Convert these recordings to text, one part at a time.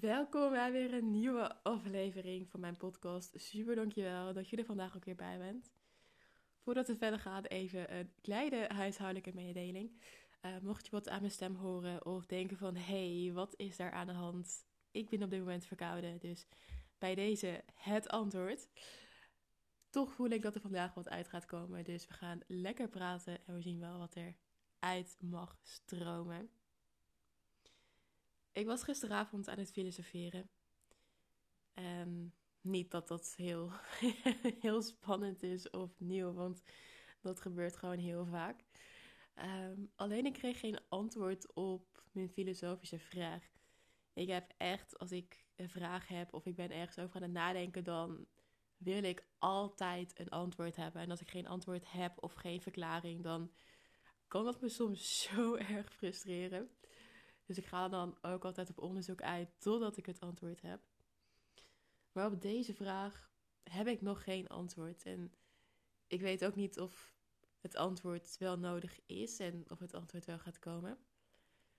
Welkom bij weer een nieuwe aflevering van mijn podcast. Super dankjewel dat je er vandaag ook weer bij bent. Voordat het verder gaat, even een kleine huishoudelijke mededeling. Uh, mocht je wat aan mijn stem horen of denken van... hey, wat is daar aan de hand? Ik ben op dit moment verkouden, dus bij deze het antwoord. Toch voel ik dat er vandaag wat uit gaat komen, dus we gaan lekker praten en we zien wel wat er uit mag stromen. Ik was gisteravond aan het filosoferen. En niet dat dat heel, heel spannend is of nieuw, want dat gebeurt gewoon heel vaak. Ehm, alleen ik kreeg geen antwoord op mijn filosofische vraag. Ik heb echt, als ik een vraag heb of ik ben ergens over aan het nadenken, dan wil ik altijd een antwoord hebben. En als ik geen antwoord heb of geen verklaring, dan kan dat me soms zo erg frustreren. Dus ik ga dan ook altijd op onderzoek uit totdat ik het antwoord heb. Maar op deze vraag heb ik nog geen antwoord. En ik weet ook niet of het antwoord wel nodig is en of het antwoord wel gaat komen.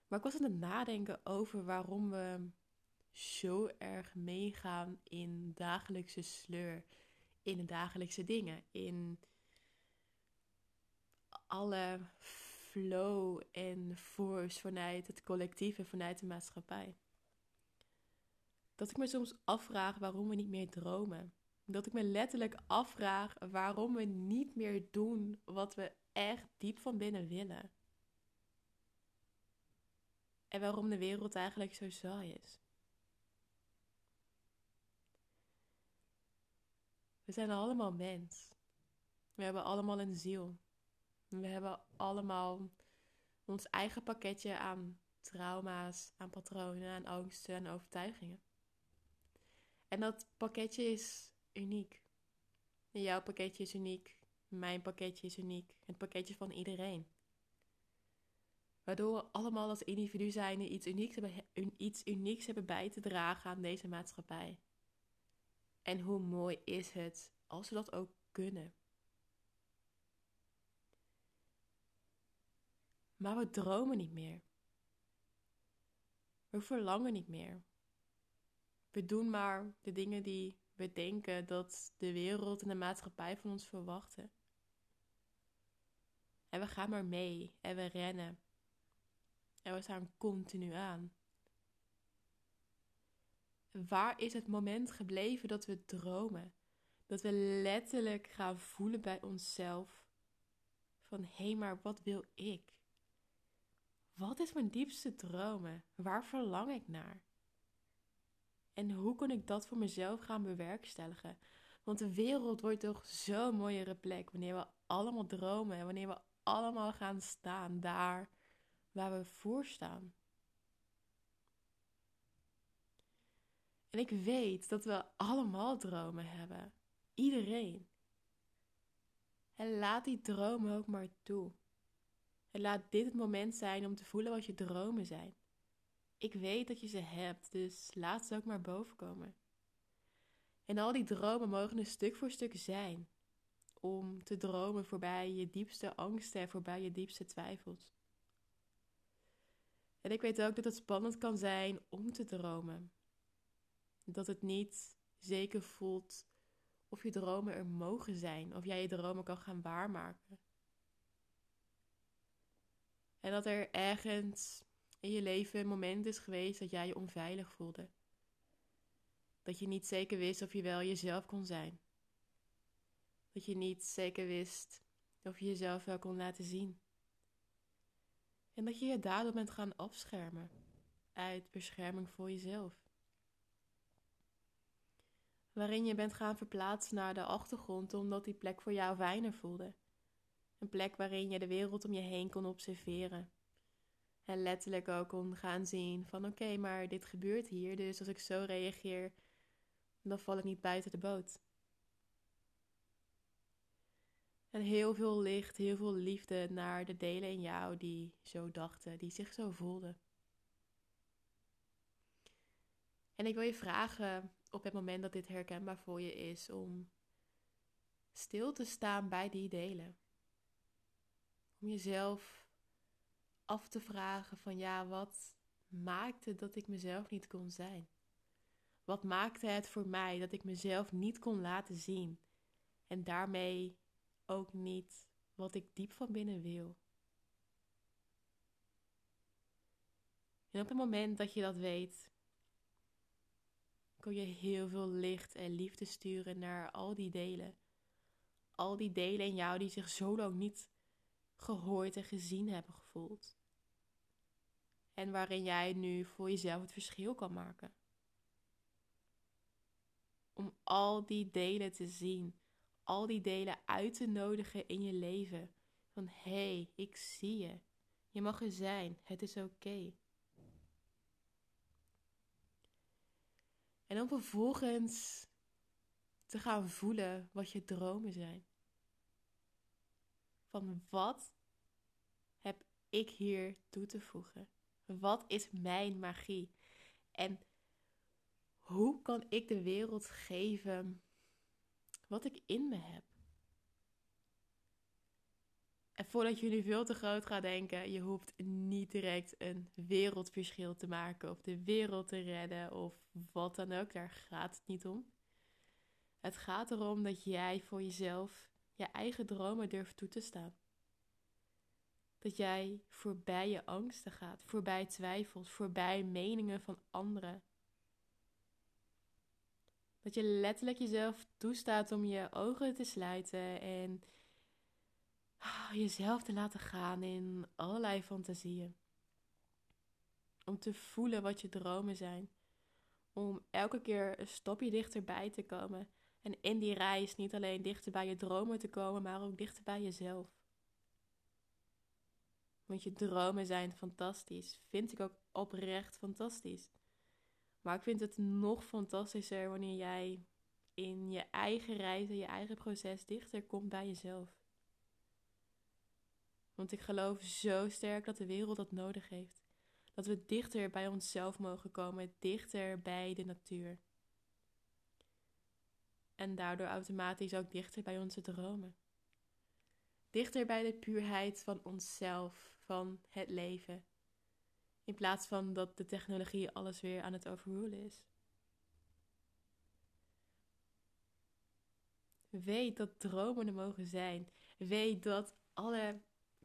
Maar ik was aan het nadenken over waarom we zo erg meegaan in dagelijkse sleur, in de dagelijkse dingen, in alle flow en force vanuit het collectief en vanuit de maatschappij. Dat ik me soms afvraag waarom we niet meer dromen. Dat ik me letterlijk afvraag waarom we niet meer doen wat we echt diep van binnen willen. En waarom de wereld eigenlijk zo saai is. We zijn allemaal mens. We hebben allemaal een ziel. We hebben allemaal ons eigen pakketje aan trauma's, aan patronen, aan angsten en overtuigingen. En dat pakketje is uniek. jouw pakketje is uniek. Mijn pakketje is uniek. Het pakketje van iedereen. Waardoor we allemaal als individu zijn iets unieks, hebben, iets unieks hebben bij te dragen aan deze maatschappij. En hoe mooi is het als we dat ook kunnen. Maar we dromen niet meer. We verlangen niet meer. We doen maar de dingen die we denken dat de wereld en de maatschappij van ons verwachten. En we gaan maar mee en we rennen. En we staan continu aan. Waar is het moment gebleven dat we dromen? Dat we letterlijk gaan voelen bij onszelf: van hé, hey, maar wat wil ik? Wat is mijn diepste dromen? Waar verlang ik naar? En hoe kan ik dat voor mezelf gaan bewerkstelligen? Want de wereld wordt toch zo'n mooiere plek wanneer we allemaal dromen en wanneer we allemaal gaan staan daar waar we voor staan. En ik weet dat we allemaal dromen hebben. Iedereen. En laat die dromen ook maar toe. En laat dit het moment zijn om te voelen wat je dromen zijn. Ik weet dat je ze hebt, dus laat ze ook maar bovenkomen. En al die dromen mogen een stuk voor stuk zijn. Om te dromen voorbij je diepste angsten en voorbij je diepste twijfels. En ik weet ook dat het spannend kan zijn om te dromen. Dat het niet zeker voelt of je dromen er mogen zijn, of jij je dromen kan gaan waarmaken. En dat er ergens in je leven een moment is geweest dat jij je onveilig voelde. Dat je niet zeker wist of je wel jezelf kon zijn. Dat je niet zeker wist of je jezelf wel kon laten zien. En dat je je daardoor bent gaan afschermen uit bescherming voor jezelf. Waarin je bent gaan verplaatsen naar de achtergrond omdat die plek voor jou fijner voelde. Een plek waarin je de wereld om je heen kon observeren. En letterlijk ook kon gaan zien van oké, maar dit gebeurt hier, dus als ik zo reageer, dan val ik niet buiten de boot. En heel veel licht, heel veel liefde naar de delen in jou die zo dachten, die zich zo voelden. En ik wil je vragen op het moment dat dit herkenbaar voor je is om stil te staan bij die delen. Om jezelf af te vragen van ja, wat maakte dat ik mezelf niet kon zijn? Wat maakte het voor mij dat ik mezelf niet kon laten zien? En daarmee ook niet wat ik diep van binnen wil. En op het moment dat je dat weet, kun je heel veel licht en liefde sturen naar al die delen. Al die delen in jou die zich zo lang niet gehoord en gezien hebben gevoeld. En waarin jij nu voor jezelf het verschil kan maken. Om al die delen te zien, al die delen uit te nodigen in je leven. Van hé, hey, ik zie je. Je mag er zijn, het is oké. En dan vervolgens te gaan voelen wat je dromen zijn. Van wat heb ik hier toe te voegen? Wat is mijn magie? En hoe kan ik de wereld geven wat ik in me heb? En voordat jullie veel te groot gaan denken, je hoeft niet direct een wereldverschil te maken of de wereld te redden of wat dan ook. Daar gaat het niet om. Het gaat erom dat jij voor jezelf je eigen dromen durft toe te staan. Dat jij voorbij je angsten gaat, voorbij twijfels, voorbij meningen van anderen. Dat je letterlijk jezelf toestaat om je ogen te sluiten en jezelf te laten gaan in allerlei fantasieën. Om te voelen wat je dromen zijn. Om elke keer een stapje dichterbij te komen. En in die reis niet alleen dichter bij je dromen te komen, maar ook dichter bij jezelf. Want je dromen zijn fantastisch. Vind ik ook oprecht fantastisch. Maar ik vind het nog fantastischer wanneer jij in je eigen reis en je eigen proces dichter komt bij jezelf. Want ik geloof zo sterk dat de wereld dat nodig heeft. Dat we dichter bij onszelf mogen komen, dichter bij de natuur. En daardoor automatisch ook dichter bij onze dromen. Dichter bij de puurheid van onszelf, van het leven. In plaats van dat de technologie alles weer aan het overrulen is. Weet dat dromen er mogen zijn. Weet dat alle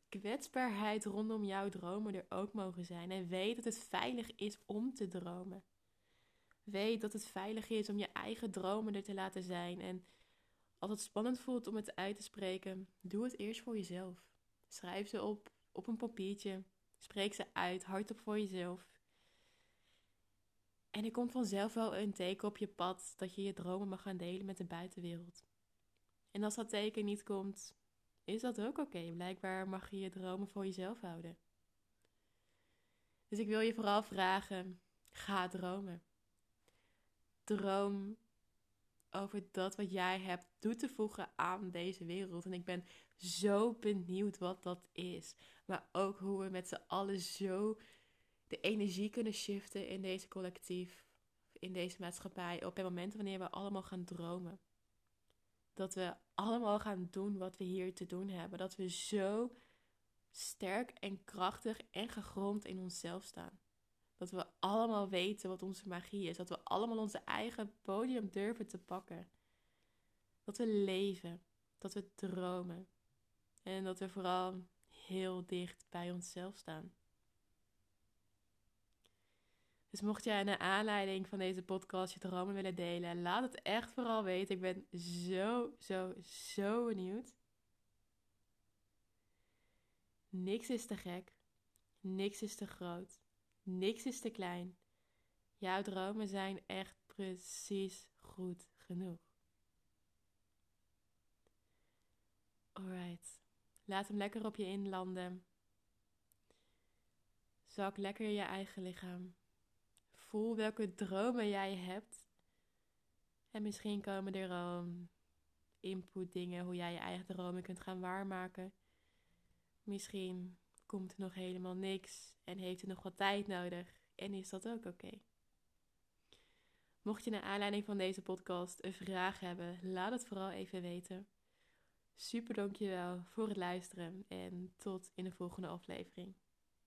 kwetsbaarheid rondom jouw dromen er ook mogen zijn. En weet dat het veilig is om te dromen. Weet dat het veilig is om je eigen dromen er te laten zijn. En als het spannend voelt om het uit te spreken, doe het eerst voor jezelf. Schrijf ze op op een papiertje. Spreek ze uit, hardop voor jezelf. En er komt vanzelf wel een teken op je pad dat je je dromen mag gaan delen met de buitenwereld. En als dat teken niet komt, is dat ook oké. Blijkbaar mag je je dromen voor jezelf houden. Dus ik wil je vooral vragen: ga dromen. Droom over dat wat jij hebt toe te voegen aan deze wereld. En ik ben zo benieuwd wat dat is. Maar ook hoe we met z'n allen zo de energie kunnen shiften in deze collectief, in deze maatschappij, op het moment wanneer we allemaal gaan dromen dat we allemaal gaan doen wat we hier te doen hebben. Dat we zo sterk en krachtig en gegrond in onszelf staan. Dat we allemaal weten wat onze magie is. Dat we allemaal onze eigen podium durven te pakken. Dat we leven. Dat we dromen. En dat we vooral heel dicht bij onszelf staan. Dus mocht jij naar aanleiding van deze podcast je dromen willen delen, laat het echt vooral weten. Ik ben zo, zo, zo benieuwd. Niks is te gek. Niks is te groot. Niks is te klein. Jouw dromen zijn echt precies goed genoeg. Alright. Laat hem lekker op je inlanden. Zak lekker je eigen lichaam voel welke dromen jij hebt. En misschien komen er al input dingen hoe jij je eigen dromen kunt gaan waarmaken. Misschien komt er nog helemaal niks en heeft er nog wat tijd nodig. En is dat ook oké? Mocht je naar aanleiding van deze podcast een vraag hebben, laat het vooral even weten. Super dankjewel voor het luisteren en tot in de volgende aflevering.